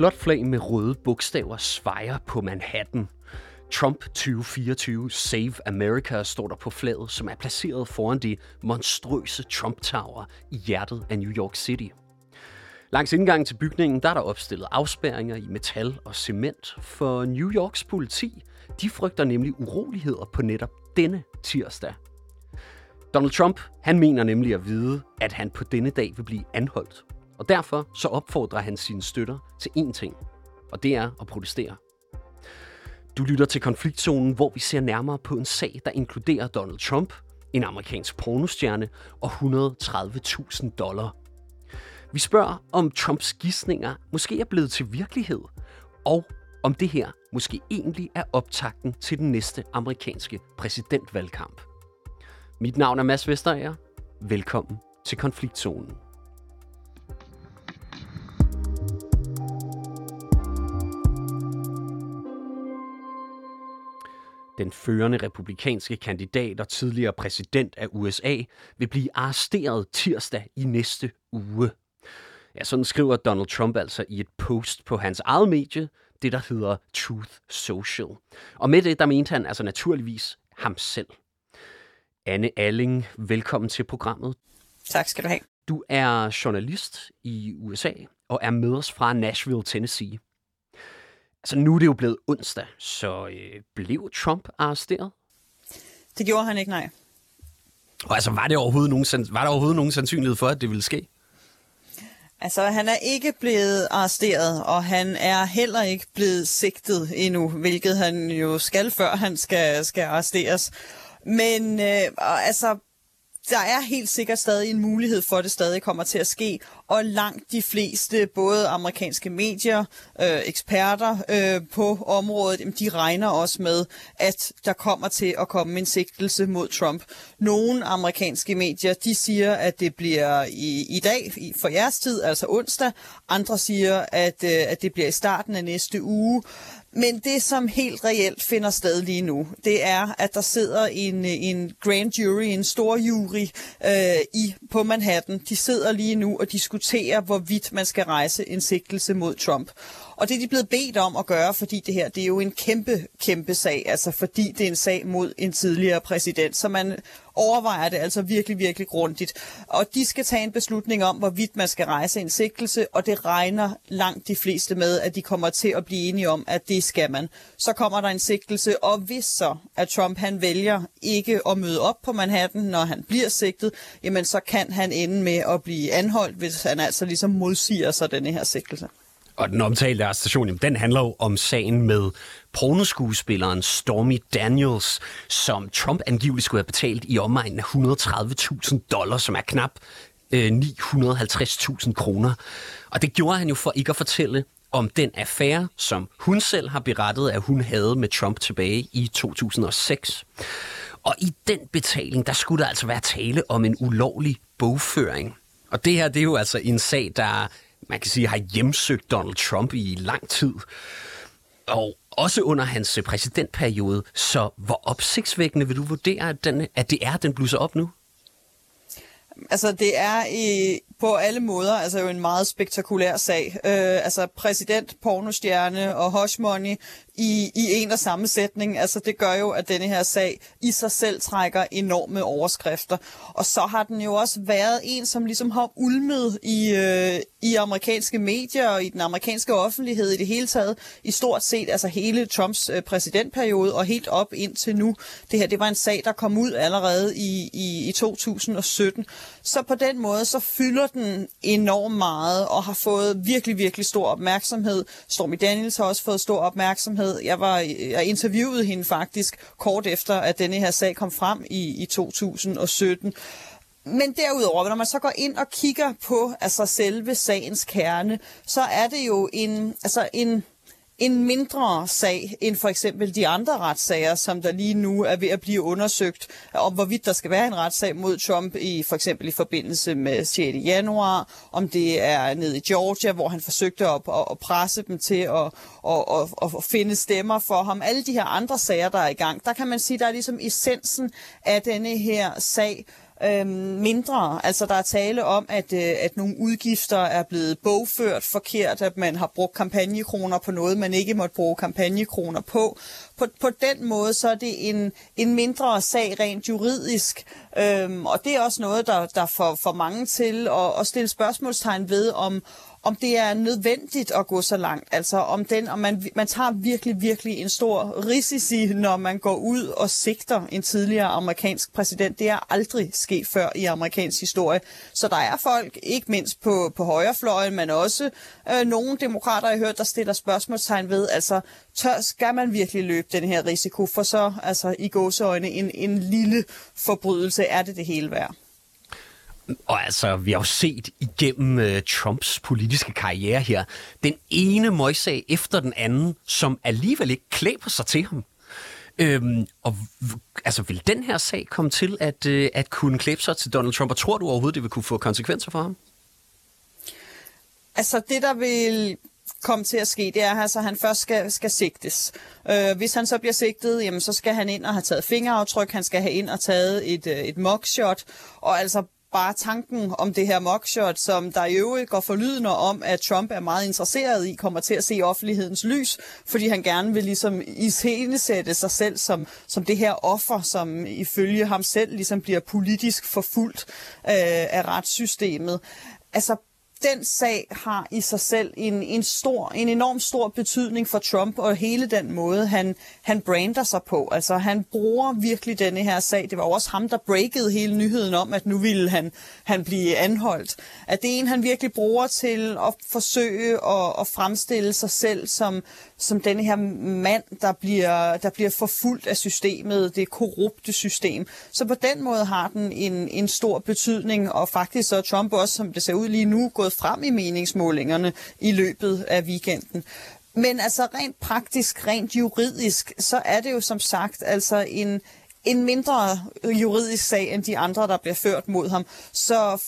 blåt flag med røde bogstaver svejer på Manhattan. Trump 2024 Save America står der på flaget, som er placeret foran det monstrøse Trump Tower i hjertet af New York City. Langs indgangen til bygningen der er der opstillet afspærringer i metal og cement, for New Yorks politi de frygter nemlig uroligheder på netop denne tirsdag. Donald Trump han mener nemlig at vide, at han på denne dag vil blive anholdt. Og derfor så opfordrer han sine støtter til én ting, og det er at protestere. Du lytter til konfliktzonen, hvor vi ser nærmere på en sag, der inkluderer Donald Trump, en amerikansk pornostjerne og 130.000 dollar. Vi spørger, om Trumps gissninger måske er blevet til virkelighed, og om det her måske egentlig er optakten til den næste amerikanske præsidentvalgkamp. Mit navn er Mads Vesterager. Velkommen til Konfliktzonen. Den førende republikanske kandidat og tidligere præsident af USA vil blive arresteret tirsdag i næste uge. Ja, sådan skriver Donald Trump altså i et post på hans eget medie, det der hedder Truth Social. Og med det, der mente han altså naturligvis ham selv. Anne Alling, velkommen til programmet. Tak skal du have. Du er journalist i USA og er med os fra Nashville, Tennessee. Altså nu er det jo blevet onsdag, så øh, blev Trump arresteret? Det gjorde han ikke, nej. Og altså, var, det overhovedet nogen, var der overhovedet nogen sandsynlighed for, at det ville ske? Altså, han er ikke blevet arresteret, og han er heller ikke blevet sigtet endnu, hvilket han jo skal, før han skal, skal arresteres. Men øh, altså, der er helt sikkert stadig en mulighed for, at det stadig kommer til at ske, og langt de fleste, både amerikanske medier, øh, eksperter øh, på området, de regner også med, at der kommer til at komme en sigtelse mod Trump. Nogle amerikanske medier, de siger, at det bliver i, i dag, for jeres tid, altså onsdag. Andre siger, at, øh, at det bliver i starten af næste uge. Men det, som helt reelt finder sted lige nu, det er, at der sidder en, en grand jury, en stor jury øh, i, på Manhattan. De sidder lige nu og diskuterer, hvorvidt man skal rejse en sigtelse mod Trump. Og det er de blevet bedt om at gøre, fordi det her det er jo en kæmpe, kæmpe sag. Altså fordi det er en sag mod en tidligere præsident. Så man overvejer det altså virkelig, virkelig grundigt. Og de skal tage en beslutning om, hvorvidt man skal rejse en sigtelse, og det regner langt de fleste med, at de kommer til at blive enige om, at det skal man. Så kommer der en sigtelse, og hvis så, at Trump han vælger ikke at møde op på Manhattan, når han bliver sigtet, jamen så kan han ende med at blive anholdt, hvis han altså ligesom modsiger sig denne her sigtelse. Og den omtalte arrestation, jamen, den handler jo om sagen med pornoskuespilleren Stormy Daniels, som Trump angiveligt skulle have betalt i omegnen af 130.000 dollars, som er knap øh, 950.000 kroner. Og det gjorde han jo for ikke at fortælle om den affære, som hun selv har berettet, at hun havde med Trump tilbage i 2006. Og i den betaling, der skulle der altså være tale om en ulovlig bogføring. Og det her, det er jo altså en sag, der man kan sige, har hjemsøgt Donald Trump i lang tid. Og også under hans øh, præsidentperiode. Så hvor opsigtsvækkende vil du vurdere, at, den, at det er, at den blusser op nu? Altså, det er i, på alle måder altså jo en meget spektakulær sag. Øh, altså, præsident, pornostjerne og hush money i, i en og samme sætning. Altså det gør jo, at denne her sag i sig selv trækker enorme overskrifter. Og så har den jo også været en, som ligesom har ulmet i, øh, i amerikanske medier og i den amerikanske offentlighed i det hele taget. I stort set altså hele Trumps øh, præsidentperiode og helt op indtil nu. Det her det var en sag, der kom ud allerede i, i, i 2017. Så på den måde så fylder den enormt meget og har fået virkelig, virkelig stor opmærksomhed. Stormy Daniels har også fået stor opmærksomhed med. Jeg, var, jeg interviewede hende faktisk kort efter, at denne her sag kom frem i, i 2017. Men derudover, når man så går ind og kigger på altså selve sagens kerne, så er det jo en, altså en, en mindre sag end for eksempel de andre retssager, som der lige nu er ved at blive undersøgt, om hvorvidt der skal være en retssag mod Trump, i for eksempel i forbindelse med 6. januar, om det er nede i Georgia, hvor han forsøgte at, at presse dem til at, at, at, at finde stemmer for ham. Alle de her andre sager, der er i gang, der kan man sige, der er ligesom essensen af denne her sag, øh, mindre. Altså der er tale om, at, øh, at nogle udgifter er blevet bogført forkert, at man har brugt kampagnekroner på noget, man ikke måtte bruge kampagnekroner på. På, på den måde så er det en, en mindre sag rent juridisk, øhm, og det er også noget, der, der får, for mange til at, at stille spørgsmålstegn ved, om, om det er nødvendigt at gå så langt. Altså om, den, om man, man tager virkelig, virkelig en stor risici, når man går ud og sigter en tidligere amerikansk præsident. Det er aldrig sket før i amerikansk historie. Så der er folk, ikke mindst på, på højrefløjen, men også øh, nogle demokrater, jeg har hørt, der stiller spørgsmålstegn ved, altså tør, skal man virkelig løbe den her risiko, for så altså, i gåseøjne en, en lille forbrydelse, er det det hele værd? Og altså, vi har jo set igennem uh, Trumps politiske karriere her, den ene møgssag efter den anden, som alligevel ikke klæber sig til ham. Øhm, og altså, vil den her sag komme til at, uh, at kunne klæbe sig til Donald Trump, og tror du overhovedet, det vil kunne få konsekvenser for ham? Altså, det der vil komme til at ske, det er, at altså, han først skal, skal sigtes. Øh, hvis han så bliver sigtet, jamen, så skal han ind og have taget fingeraftryk, han skal have ind og taget et, øh, et mugshot, og altså bare tanken om det her mugshot, som der i øvrigt går forlydende om, at Trump er meget interesseret i, kommer til at se offentlighedens lys, fordi han gerne vil ligesom iscenesætte sig selv som, som det her offer, som ifølge ham selv ligesom bliver politisk forfulgt øh, af retssystemet. Altså den sag har i sig selv en, en, stor, en enorm stor betydning for Trump og hele den måde, han, han brander sig på. Altså han bruger virkelig denne her sag. Det var også ham, der breakede hele nyheden om, at nu ville han, han blive anholdt. At det er en, han virkelig bruger til at forsøge at, at fremstille sig selv som, som denne her mand, der bliver, der bliver forfulgt af systemet, det korrupte system. Så på den måde har den en, en stor betydning, og faktisk så er Trump også, som det ser ud lige nu, gået frem i meningsmålingerne i løbet af weekenden. Men altså rent praktisk, rent juridisk, så er det jo som sagt altså en, en mindre juridisk sag end de andre, der bliver ført mod ham. Så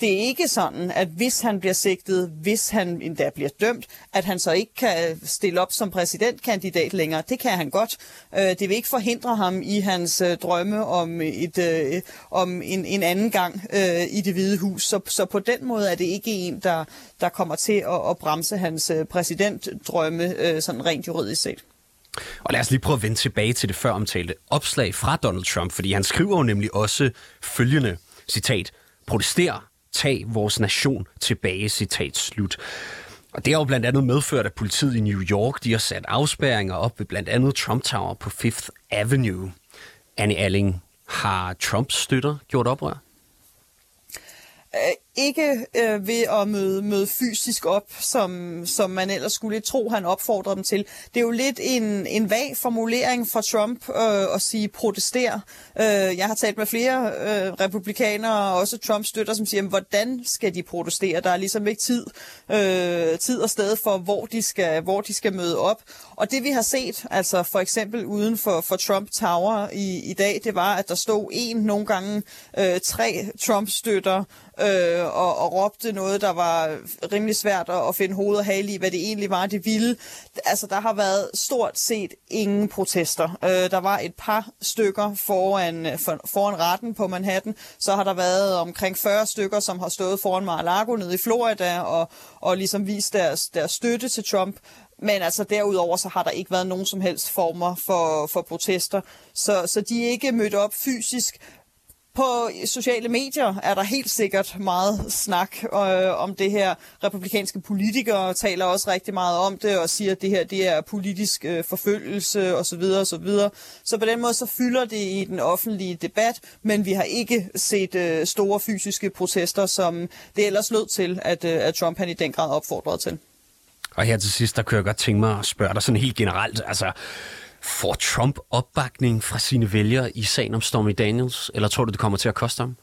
det er ikke sådan, at hvis han bliver sigtet, hvis han endda bliver dømt, at han så ikke kan stille op som præsidentkandidat længere. Det kan han godt. Øh, det vil ikke forhindre ham i hans øh, drømme om, et, øh, om en, en anden gang i det hvide hus. Så, så på den måde er det ikke en, der, der kommer til at, at bremse hans præsidentdrømme sådan rent juridisk set. Og lad os lige prøve at vende tilbage til det før omtalte opslag fra Donald Trump, fordi han skriver jo nemlig også følgende citat, protester tag vores nation tilbage, citat slut. Og det har jo blandt andet medført, at politiet i New York de har sat afspærringer op ved blandt andet Trump Tower på Fifth Avenue. Annie Alling, har Trumps støtter gjort oprør? Øh, ikke øh, ved at møde, møde fysisk op, som, som man ellers skulle tro, han opfordrede dem til. Det er jo lidt en, en vag formulering fra Trump øh, at sige protester. Øh, jeg har talt med flere øh, republikanere og også Trump støtter, som siger, hvordan skal de protestere? Der er ligesom ikke tid, øh, tid og sted for, hvor de, skal, hvor de skal møde op. Og det vi har set, altså for eksempel uden for, for Trump Tower i, i dag, det var, at der stod en, nogle gange øh, tre Trump-støtter øh, og, og råbte noget, der var rimelig svært at, at finde hoved og hale i, hvad det egentlig var, det ville. Altså, der har været stort set ingen protester. Øh, der var et par stykker foran, øh, for, foran retten på Manhattan. Så har der været omkring 40 stykker, som har stået foran Mar-a-Lago nede i Florida og, og ligesom vist deres, deres støtte til Trump. Men altså derudover så har der ikke været nogen som helst former for, for protester. Så, så de er ikke mødt op fysisk. På sociale medier er der helt sikkert meget snak øh, om det her. Republikanske politikere taler også rigtig meget om det og siger, at det her det er politisk øh, forfølgelse osv. osv. Så på den måde så fylder det i den offentlige debat, men vi har ikke set øh, store fysiske protester, som det ellers lød til, at, øh, at Trump han i den grad opfordrede til. Og her til sidst, der kører jeg godt tænke mig at spørge dig sådan helt generelt. Altså, får Trump opbakning fra sine vælgere i sagen om Stormy Daniels, eller tror du, det kommer til at koste ham?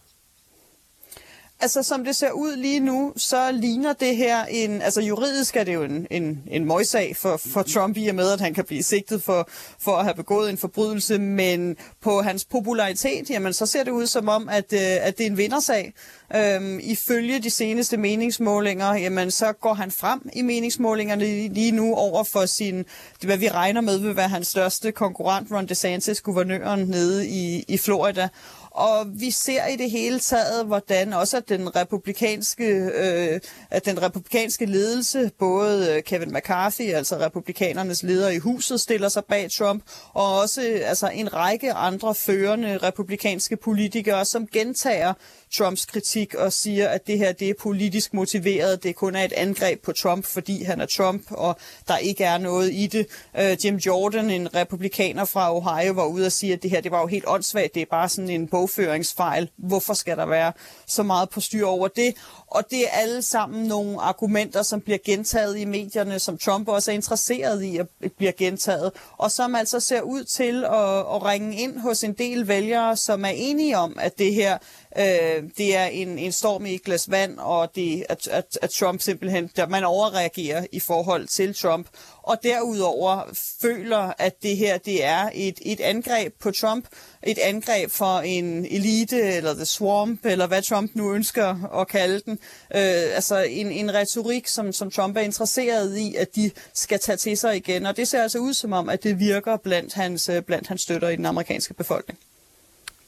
Altså, som det ser ud lige nu, så ligner det her en... Altså, juridisk er det jo en, en, en møgssag for, for Trump i og med, at han kan blive sigtet for, for at have begået en forbrydelse, men på hans popularitet, jamen, så ser det ud som om, at, øh, at det er en vindersag. Øhm, ifølge de seneste meningsmålinger, jamen, så går han frem i meningsmålingerne lige nu over for sin... Det, hvad vi regner med vil være hans største konkurrent, Ron DeSantis, guvernøren nede i, i Florida. Og vi ser i det hele taget, hvordan også den republikanske, øh, at den republikanske ledelse, både øh, Kevin McCarthy, altså republikanernes leder i huset, stiller sig bag Trump, og også altså, en række andre førende republikanske politikere, som gentager Trumps kritik og siger, at det her det er politisk motiveret, det kun er et angreb på Trump, fordi han er Trump, og der ikke er noget i det. Øh, Jim Jordan, en republikaner fra Ohio, var ude og sige, at det her det var jo helt åndssvagt, det er bare sådan en bogføringsfejl. Hvorfor skal der være så meget på styr over det? Og det er alle sammen nogle argumenter, som bliver gentaget i medierne, som Trump også er interesseret i at bliver gentaget, og som altså ser ud til at, at ringe ind hos en del vælgere, som er enige om, at det her øh, Øhm, det er en, en storm i et glas vand, og det, at, at, at Trump simpelthen, der man overreagerer i forhold til Trump, og derudover føler, at det her det er et, et angreb på Trump, et angreb for en elite, eller The Swamp, eller hvad Trump nu ønsker at kalde den. Øh, altså en, en retorik, som, som Trump er interesseret i, at de skal tage til sig igen, og det ser altså ud som om, at det virker blandt hans, øh, blandt hans støtter i den amerikanske befolkning.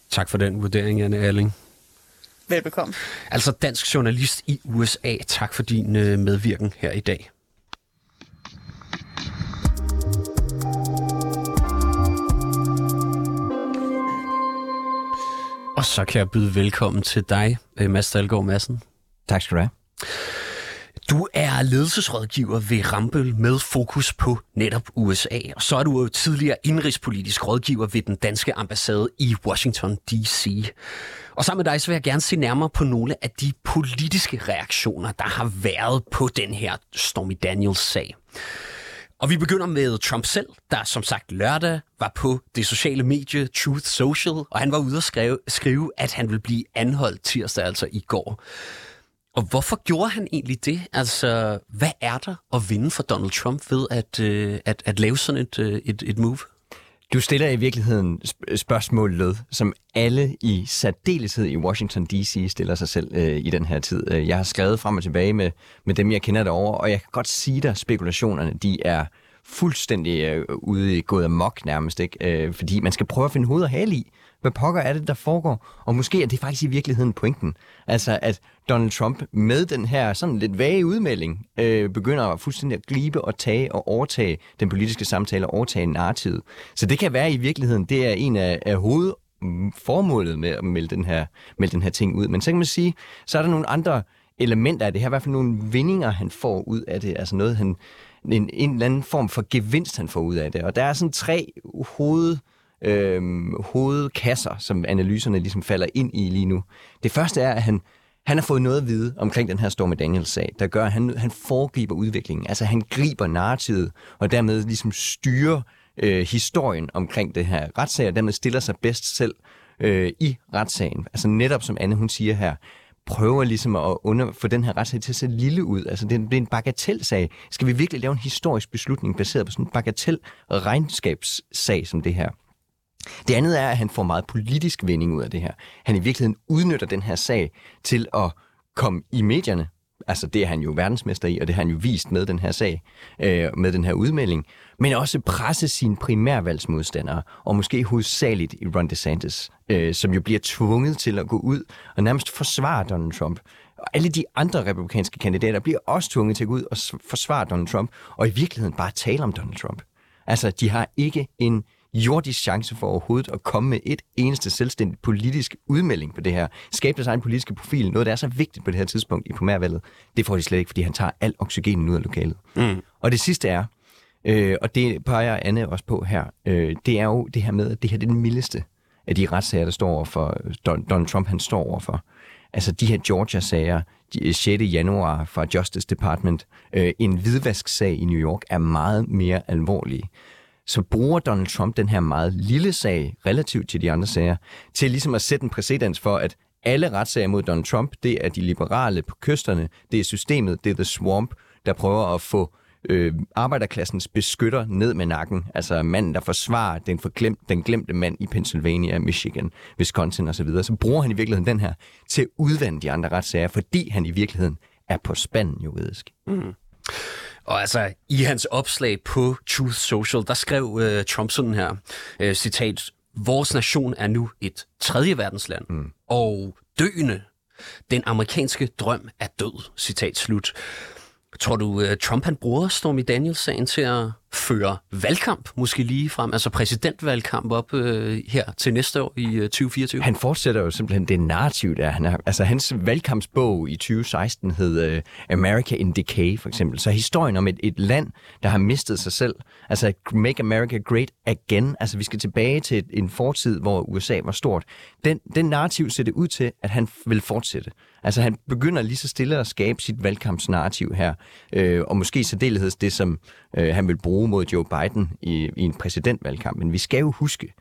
Tak for den vurdering, Anne Alling. Velbekomme. Altså dansk journalist i USA. Tak for din øh, medvirken her i dag. Og så kan jeg byde velkommen til dig, øh, Mads Dahlgaard Madsen. Tak skal du have. Du er ledelsesrådgiver ved Rambøl med fokus på netop USA, og så er du jo tidligere indrigspolitisk rådgiver ved den danske ambassade i Washington D.C. Og sammen med dig, så vil jeg gerne se nærmere på nogle af de politiske reaktioner, der har været på den her Stormy Daniels-sag. Og vi begynder med Trump selv, der som sagt lørdag var på det sociale medie Truth Social, og han var ude og skrive, skrive at han vil blive anholdt tirsdag, altså i går. Og hvorfor gjorde han egentlig det? Altså, hvad er der at vinde for Donald Trump ved at, øh, at, at lave sådan et, øh, et, et move? Du stiller i virkeligheden spørgsmålet, som alle i særdeleshed i Washington D.C. stiller sig selv øh, i den her tid. Øh, jeg har skrevet frem og tilbage med, med dem, jeg kender derovre, og jeg kan godt sige dig, spekulationerne, de er fuldstændig øh, ude i gået amok nærmest, ikke? Øh, fordi man skal prøve at finde hoved og hale i, hvad pokker er det, der foregår? Og måske er det faktisk i virkeligheden pointen. Altså, at Donald Trump med den her sådan lidt vage udmelding øh, begynder fuldstændig at gribe og tage og overtage den politiske samtale og overtage narrativet. Så det kan være i virkeligheden, det er en af, af hovedformålet mm, med at melde den, her, melde den her ting ud. Men så kan man sige, så er der nogle andre elementer af det her, i hvert fald nogle vindinger, han får ud af det, altså noget, han, en, en eller anden form for gevinst, han får ud af det. Og der er sådan tre hoved øh, Øhm, hovedkasser, som analyserne ligesom falder ind i lige nu. Det første er, at han, han har fået noget at vide omkring den her Stormy Daniels-sag, der gør, at han, han foregriber udviklingen. Altså han griber narrativet, og dermed ligesom styrer øh, historien omkring det her retssag, og dermed stiller sig bedst selv øh, i retssagen. Altså netop som Anne hun siger her, prøver ligesom at under, få den her retssag til at se lille ud. Altså, det er, det er en bagatelsag. Skal vi virkelig lave en historisk beslutning baseret på sådan en bagatel regnskabssag som det her? Det andet er, at han får meget politisk vending ud af det her. Han i virkeligheden udnytter den her sag til at komme i medierne. Altså det er han jo verdensmester i, og det har han jo vist med den her sag, øh, med den her udmelding. Men også presse sine primærvalgsmodstandere, og måske hovedsageligt i Ron DeSantis, øh, som jo bliver tvunget til at gå ud og nærmest forsvare Donald Trump. Og alle de andre republikanske kandidater bliver også tvunget til at gå ud og forsvare Donald Trump, og i virkeligheden bare tale om Donald Trump. Altså, de har ikke en jordisk chance for overhovedet at komme med et eneste selvstændigt politisk udmelding på det her. Skabe deres egen politiske profil, noget der er så vigtigt på det her tidspunkt i primærvalget. Det får de slet ikke, fordi han tager al oxygenen ud af lokalet. Mm. Og det sidste er, øh, og det peger Anne også på her, øh, det er jo det her med, at det her det er den mildeste af de retssager, der står over for Donald Trump, han står over for. Altså de her Georgia-sager, 6. januar fra Justice Department, øh, en hvidvask-sag i New York, er meget mere alvorlige så bruger Donald Trump den her meget lille sag, relativt til de andre sager, til ligesom at sætte en præcedens for, at alle retssager mod Donald Trump, det er de liberale på kysterne, det er systemet, det er The Swamp, der prøver at få øh, arbejderklassens beskytter ned med nakken. Altså manden, der forsvarer den, forglemt, den glemte mand i Pennsylvania, Michigan, Wisconsin osv. Så, så bruger han i virkeligheden den her til at udvande de andre retssager, fordi han i virkeligheden er på spanden juridisk. Mm. Og altså, i hans opslag på Truth Social, der skrev uh, Trump sådan her, uh, citat, Vores nation er nu et tredje verdensland, mm. og døende. Den amerikanske drøm er død. Citat slut. Tror du, øh, Trump han bruger Stormy Daniels-sagen til at føre valgkamp, måske lige frem, altså præsidentvalgkamp op øh, her til næste år i øh, 2024? Han fortsætter jo simpelthen det narrativ, der han er. Altså hans valgkampsbog i 2016 hed øh, America in Decay, for eksempel. Så historien om et, et land, der har mistet sig selv, altså Make America Great Again, altså vi skal tilbage til en fortid, hvor USA var stort. Den, den narrativ ser det ud til, at han vil fortsætte. Altså han begynder lige så stille at skabe sit valgkampsnarrativ her, øh, og måske særdelighed det, som øh, han vil bruge mod Joe Biden i, i en præsidentvalgkamp. Men vi skal jo huske,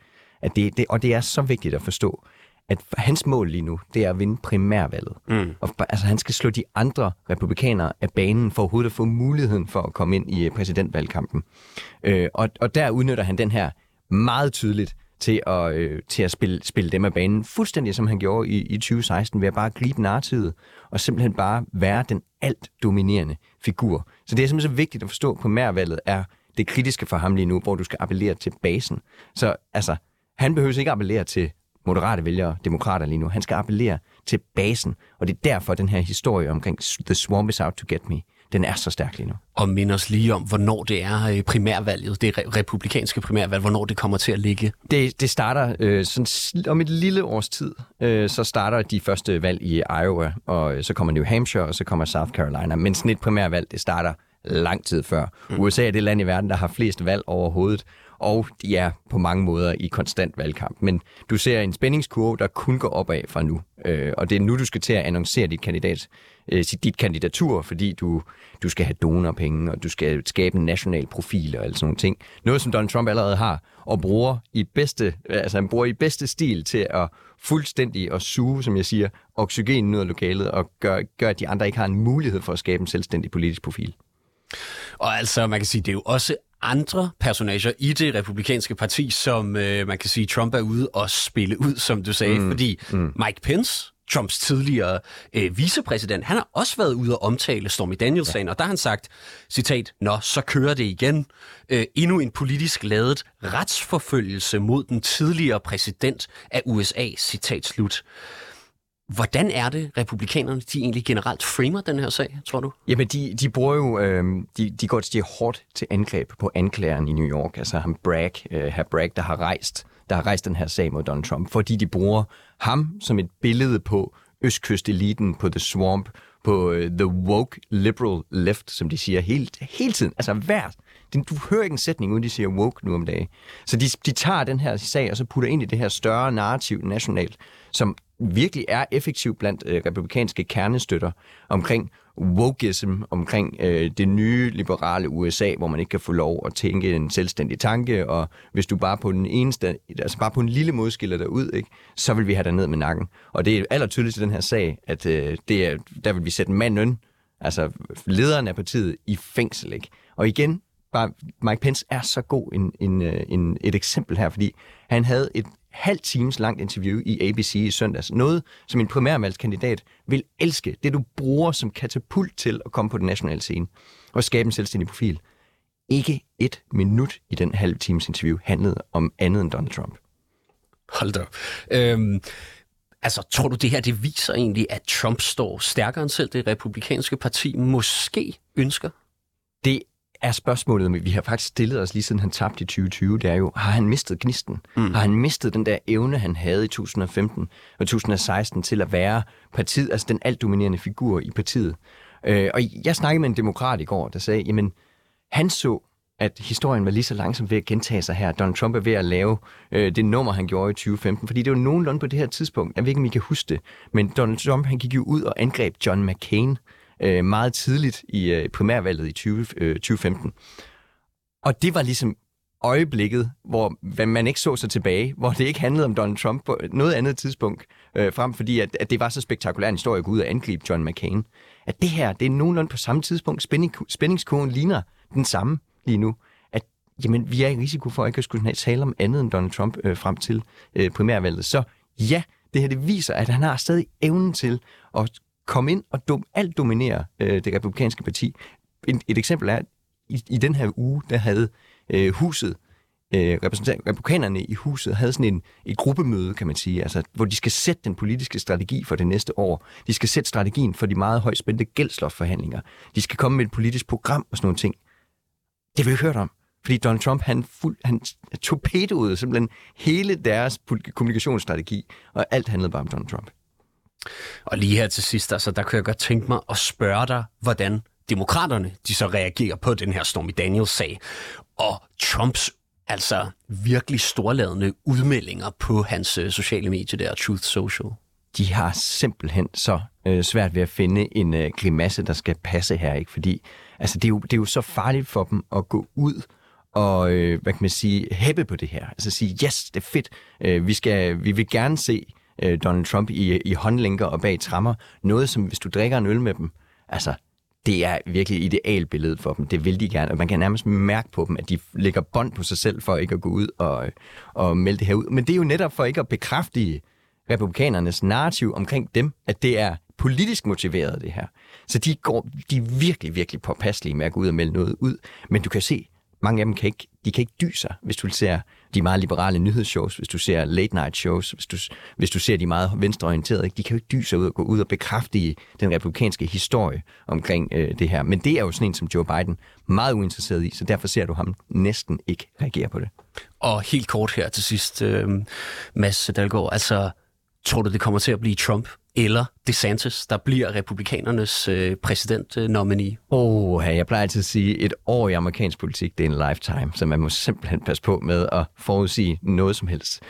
at det, det, og det er så vigtigt at forstå, at hans mål lige nu, det er at vinde primærvalget. Mm. Og, altså, han skal slå de andre republikanere af banen for overhovedet at få muligheden for at komme ind i præsidentvalgkampen. Øh, og, og der udnytter han den her meget tydeligt til at, øh, til at spille, spille dem af banen, fuldstændig som han gjorde i, i 2016, ved at bare gribe narrativet, og simpelthen bare være den alt dominerende figur. Så det er simpelthen så vigtigt at forstå på mærvalget, er det kritiske for ham lige nu, hvor du skal appellere til basen. Så altså, han behøver ikke appellere til moderate vælgere, demokrater lige nu. Han skal appellere til basen, og det er derfor den her historie omkring The Swamp is out to get me, den er så stærk lige nu. Og mind os lige om, hvornår det er øh, primærvalget, det republikanske primærvalg, hvornår det kommer til at ligge. Det, det starter øh, sådan, om et lille års tid, øh, så starter de første valg i Iowa, og øh, så kommer New Hampshire, og så kommer South Carolina. Men sådan et primærvalg, det starter lang tid før. Mm. USA er det land i verden, der har flest valg overhovedet, og de er på mange måder i konstant valgkamp. Men du ser en spændingskurve, der kun går opad fra nu. Øh, og det er nu, du skal til at annoncere dit, kandidat, øh, dit kandidatur, fordi du, du skal have donorpenge, og du skal skabe en national profil og alt sådan nogle ting. Noget, som Donald Trump allerede har, og bruger i bedste, altså han bruger i bedste stil til at fuldstændig at suge, som jeg siger, oxygen ud af lokalet, og gøre, gør, at de andre ikke har en mulighed for at skabe en selvstændig politisk profil. Og altså, man kan sige, det er jo også andre personager i det republikanske parti, som øh, man kan sige, Trump er ude og spille ud, som du sagde, mm. fordi mm. Mike Pence, Trumps tidligere øh, vicepræsident, han har også været ude og omtale Stormy Daniels-sagen, ja. og der har han sagt, citat, Nå, så kører det igen. Øh, endnu en politisk ladet retsforfølgelse mod den tidligere præsident af USA, citat slut. Hvordan er det, republikanerne de egentlig generelt framer den her sag, tror du? Jamen, de, de bruger jo, øh, de, de går de hårdt til angreb på anklageren i New York, altså ham Bragg, øh, herr Bragg, der har rejst der har rejst den her sag mod Donald Trump, fordi de bruger ham som et billede på østkysteliten, på The Swamp, på øh, The Woke Liberal Left, som de siger helt, hele tiden. Altså hvert. Du hører ikke en sætning, uden de siger woke nu om dagen. Så de, de tager den her sag, og så putter ind i det her større narrativ nationalt, som virkelig er effektiv blandt øh, republikanske kernestøtter omkring wokeism, omkring øh, det nye liberale USA, hvor man ikke kan få lov at tænke en selvstændig tanke, og hvis du bare på den eneste, altså bare på en lille måde skiller dig ud, ikke, så vil vi have dig ned med nakken. Og det er aller tydeligt i den her sag, at øh, det er, der vil vi sætte manden, altså lederen af partiet, i fængsel. Ikke? Og igen, bare Mike Pence er så god en, en, øh, en, et eksempel her, fordi han havde et halv times langt interview i ABC i søndags. Noget, som en primærvalgskandidat vil elske. Det, du bruger som katapult til at komme på den nationale scene og skabe en selvstændig profil. Ikke et minut i den halv times interview handlede om andet end Donald Trump. Hold da øhm, Altså, tror du, det her det viser egentlig, at Trump står stærkere end selv det republikanske parti måske ønsker? Det er spørgsmålet, men vi har faktisk stillet os lige siden han tabte i 2020, det er jo, har han mistet gnisten? Mm. Har han mistet den der evne, han havde i 2015 og 2016 til at være partiet, altså den altdominerende figur i partiet? Øh, og jeg snakkede med en demokrat i går, der sagde, jamen, han så, at historien var lige så langsomt ved at gentage sig her. Donald Trump er ved at lave øh, det nummer, han gjorde i 2015, fordi det var nogenlunde på det her tidspunkt. Jeg ved ikke, om I kan huske det, men Donald Trump han gik jo ud og angreb John McCain, øh, Øh, meget tidligt i øh, primærvalget i 20, øh, 2015. Og det var ligesom øjeblikket, hvor man ikke så sig tilbage, hvor det ikke handlede om Donald Trump på noget andet tidspunkt, øh, frem fordi at, at det var så spektakulær en historie at gå ud og angribe John McCain. At det her, det er nogenlunde på samme tidspunkt. Spænding, spændingskurven ligner den samme lige nu. At jamen, vi er i risiko for at ikke at skulle tale om andet end Donald Trump øh, frem til øh, primærvalget. Så ja, det her det viser, at han har stadig evnen til at komme ind og dum, alt dominere øh, det republikanske parti. Et, et eksempel er, at i, i den her uge, der havde øh, huset øh, republikanerne i huset havde sådan en, et gruppemøde, kan man sige, altså, hvor de skal sætte den politiske strategi for det næste år. De skal sætte strategien for de meget højt spændte gældslovforhandlinger. De skal komme med et politisk program og sådan nogle ting. Det har vi ikke hørt om. Fordi Donald Trump, han, fuld, han torpedoede simpelthen hele deres kommunikationsstrategi, og alt handlede bare om Donald Trump. Og lige her til sidst, altså, der kunne jeg godt tænke mig at spørge dig, hvordan demokraterne de så reagerer på den her Stormy Daniels-sag, og Trumps altså virkelig storladende udmeldinger på hans øh, sociale medier der, Truth Social. De har simpelthen så øh, svært ved at finde en øh, grimasse, der skal passe her, ikke? Fordi altså, det, er jo, det er jo så farligt for dem at gå ud og, øh, hvad kan man sige, hæppe på det her. Altså sige, yes, det er fedt, øh, vi, skal, vi vil gerne se øh, Donald Trump i, i håndlænker og bag trammer. Noget, som hvis du drikker en øl med dem, altså, det er virkelig idealbilledet for dem. Det vil de gerne, og man kan nærmest mærke på dem, at de lægger bånd på sig selv for ikke at gå ud og, og melde det her ud. Men det er jo netop for ikke at bekræfte republikanernes narrativ omkring dem, at det er politisk motiveret, det her. Så de, går, de er virkelig, virkelig påpasselige med at gå ud og melde noget ud. Men du kan se, mange af dem kan ikke, de kan ikke dyse sig, hvis du ser de meget liberale nyhedsshows, hvis du ser late night shows, hvis du, hvis du ser de meget venstreorienterede, de kan jo ikke dyse ud og gå ud og bekræfte den republikanske historie omkring øh, det her. Men det er jo sådan en som Joe Biden meget uinteresseret i, så derfor ser du ham næsten ikke reagere på det. Og helt kort her til sidst, øh, Mads Dalgaard, altså tror du, det kommer til at blive Trump eller DeSantis, der bliver republikanernes øh, præsidentnominee? Øh, Åh, oh, jeg plejer altid at sige, at et år i amerikansk politik, det er en lifetime, så man må simpelthen passe på med at forudsige noget som helst.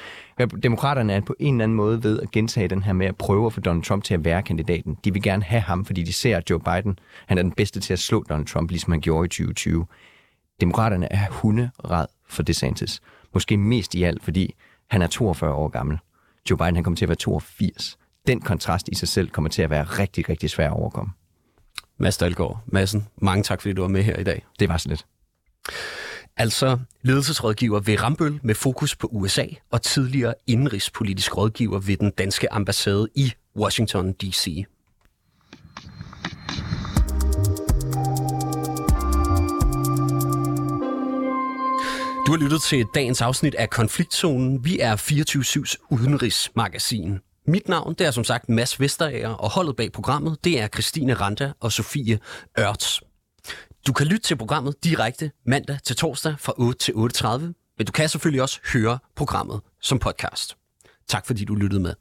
Demokraterne er på en eller anden måde ved at gentage den her med at prøve at få Donald Trump til at være kandidaten. De vil gerne have ham, fordi de ser, at Joe Biden han er den bedste til at slå Donald Trump, ligesom han gjorde i 2020. Demokraterne er hunderad for DeSantis. Måske mest i alt, fordi han er 42 år gammel. Joe Biden han kommer til at være 82 den kontrast i sig selv kommer til at være rigtig, rigtig svær at overkomme. Mads Dahlgaard Madsen, mange tak, fordi du var med her i dag. Det var så lidt. Altså ledelsesrådgiver ved Rambøl med fokus på USA og tidligere indrigspolitisk rådgiver ved den danske ambassade i Washington D.C. har lyttet til dagens afsnit af Konfliktzonen. Vi er 24-7's udenrigsmagasin. Mit navn det er som sagt Mads Vesterager, og holdet bag programmet det er Christine Randa og Sofie Ørts. Du kan lytte til programmet direkte mandag til torsdag fra 8 til 8.30, men du kan selvfølgelig også høre programmet som podcast. Tak fordi du lyttede med.